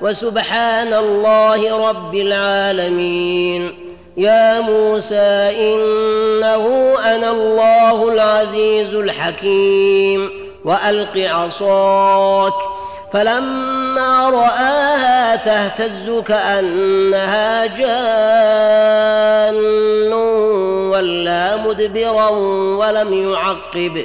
وسبحان الله رب العالمين. يا موسى إنه أنا الله العزيز الحكيم. وألق عصاك. فلما رآها تهتز كأنها جان. ولا مدبرا ولم يعقب.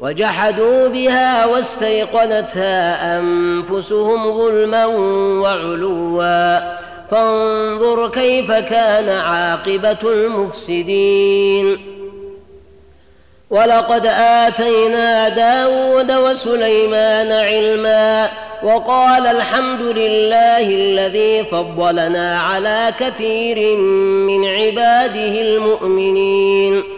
وجحدوا بها واستيقنتها أنفسهم ظلما وعلوا. فانظر كيف كان عاقبة المفسدين. ولقد آتينا داود وسليمان علما وقال الحمد لله الذي فضلنا على كثير من عباده المؤمنين.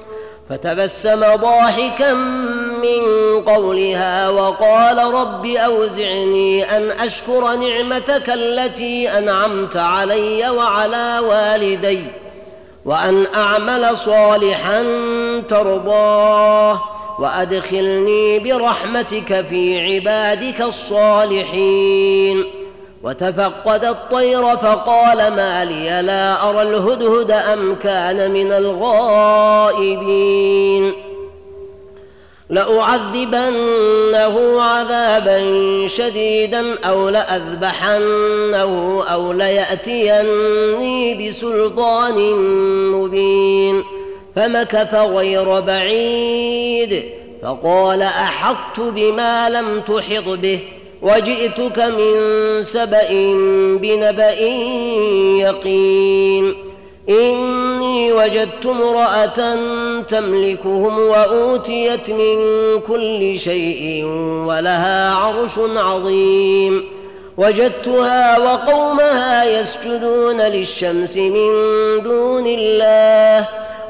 فتبسم ضاحكا من قولها وقال رب أوزعني أن أشكر نعمتك التي أنعمت علي وعلى والدي وأن أعمل صالحا ترضاه وأدخلني برحمتك في عبادك الصالحين وتفقد الطير فقال ما لي لا أرى الهدهد أم كان من الغائبين. لأعذبنه عذابا شديدا أو لأذبحنه أو ليأتيني بسلطان مبين. فمكث غير بعيد فقال أحطت بما لم تحط به. وجئتك من سبأ بنبأ يقين. إني وجدت امرأة تملكهم وأوتيت من كل شيء ولها عرش عظيم. وجدتها وقومها يسجدون للشمس من دون الله.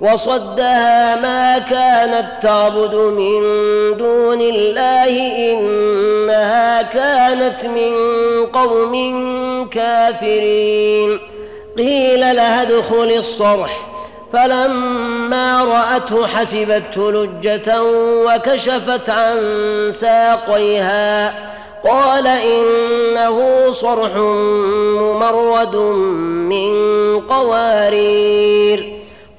وصدها ما كانت تعبد من دون الله إنها كانت من قوم كافرين. قيل لها ادخل الصرح. فلما رأته حسبته لجة وكشفت عن ساقيها. قال إنه صرح ممرد من قوارير.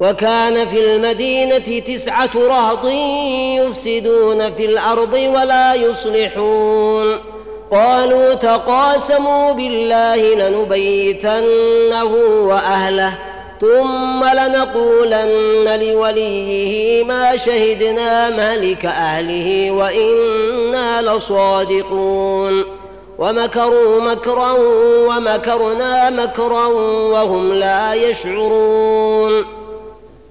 وكان في المدينة تسعة رهط يفسدون في الأرض ولا يصلحون. قالوا تقاسموا بالله لنبيتنه وأهله ثم لنقولن لوليه ما شهدنا مهلك أهله وإنا لصادقون. ومكروا مكرا ومكرنا مكرا وهم لا يشعرون.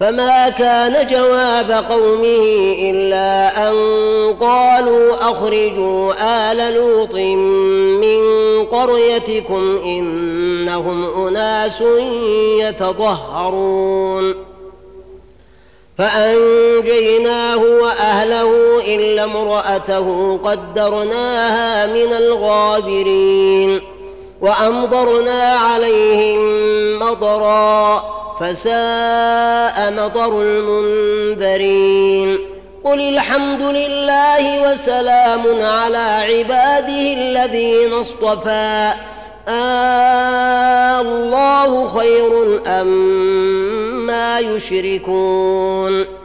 فما كان جواب قومه إلا أن قالوا أخرجوا آل لوط من قريتكم إنهم أناس يتطهرون. فأنجيناه وأهله إلا امرأته قدرناها من الغابرين وأمطرنا عليهم مطرًا فساء مطر المنذرين. قل الحمد لله وسلام على عباده الذين اصطفى. آه الله خير أم ما يشركون.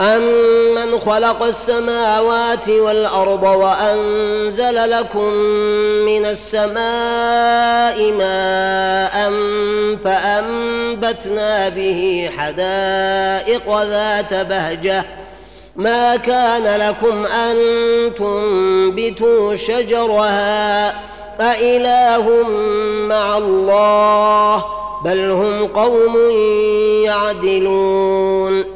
أمن خلق السماوات والأرض وأنزل لكم من السماء ماء فأنبتنا به حدائق ذات بهجة ما كان لكم أن تنبتوا شجرها أإله مع الله بل هم قوم يعدلون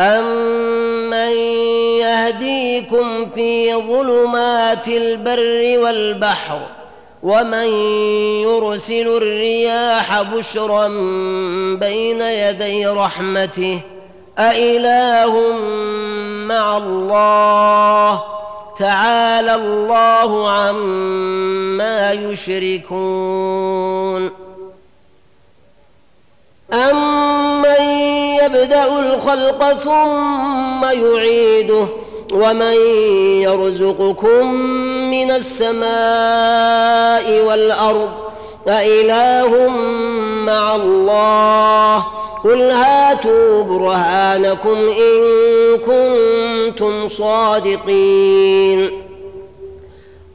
أمن يهديكم في ظلمات البر والبحر ومن يرسل الرياح بشرا بين يدي رحمته أإله مع الله تعالى الله عما يشركون أمن يبدأ الخلق ثم يعيده ومن يرزقكم من السماء والأرض أإله مع الله قل هاتوا برهانكم إن كنتم صادقين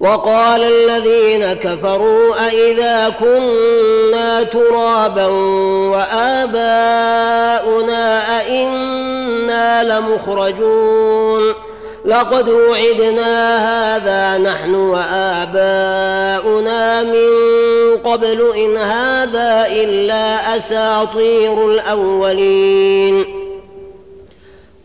وقال الذين كفروا أإذا كنا ترابا وآباؤنا أئنا لمخرجون لقد وعدنا هذا نحن وآباؤنا من قبل إن هذا إلا أساطير الأولين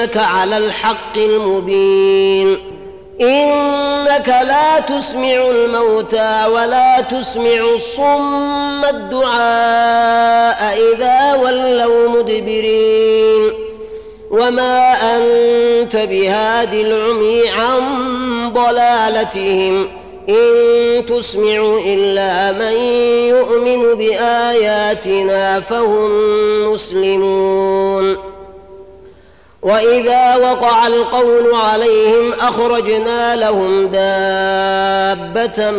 إنك على الحق المبين. إنك لا تسمع الموتى ولا تسمع الصم الدعاء إذا ولوا مدبرين. وما أنت بهاد العمي عن ضلالتهم. إن تسمع إلا من يؤمن بآياتنا فهم مسلمون. وإذا وقع القول عليهم أخرجنا لهم دابة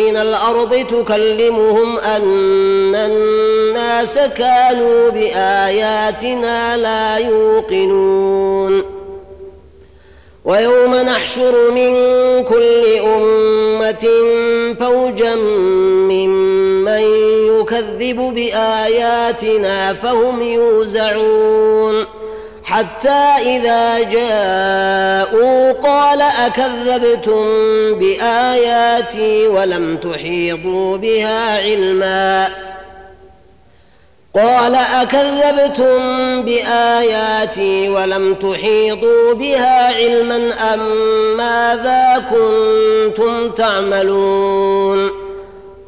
من الأرض تكلمهم أن الناس كانوا بآياتنا لا يوقنون. ويوم نحشر من كل أمة فوجا ممن يكذب بآياتنا فهم يوزعون. حتى إذا جاءوا قال أكذبتم بآياتي ولم تحيطوا بها علما. قال أكذبتم بآياتي ولم تحيطوا بها علما أم ماذا كنتم تعملون؟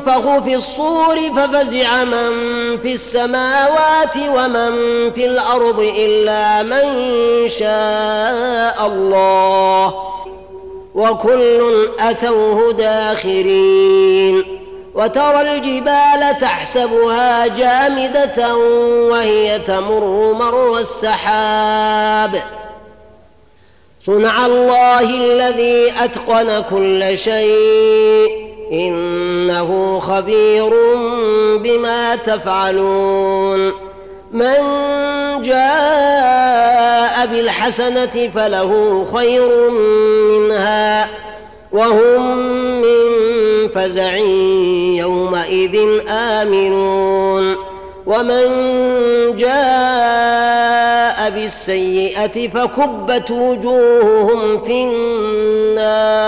ينفخ في الصور ففزع من في السماوات ومن في الأرض إلا من شاء الله. وكل أتوه داخرين. وترى الجبال تحسبها جامدة وهي تمر مر السحاب. صنع الله الذي أتقن كل شيء. إنه خبير بما تفعلون. من جاء بالحسنة فله خير منها وهم من فزع يومئذ آمنون. ومن جاء بالسيئة فكبت وجوههم في النار.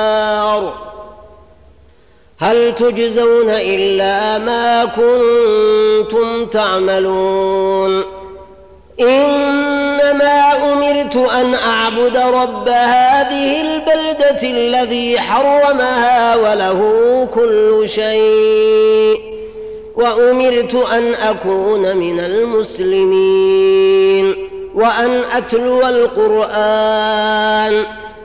هل تجزون إلا ما كنتم تعملون؟ إنما أمرت أن أعبد رب هذه البلدة الذي حرمها وله كل شيء وأمرت أن أكون من المسلمين وأن أتلو القرآن.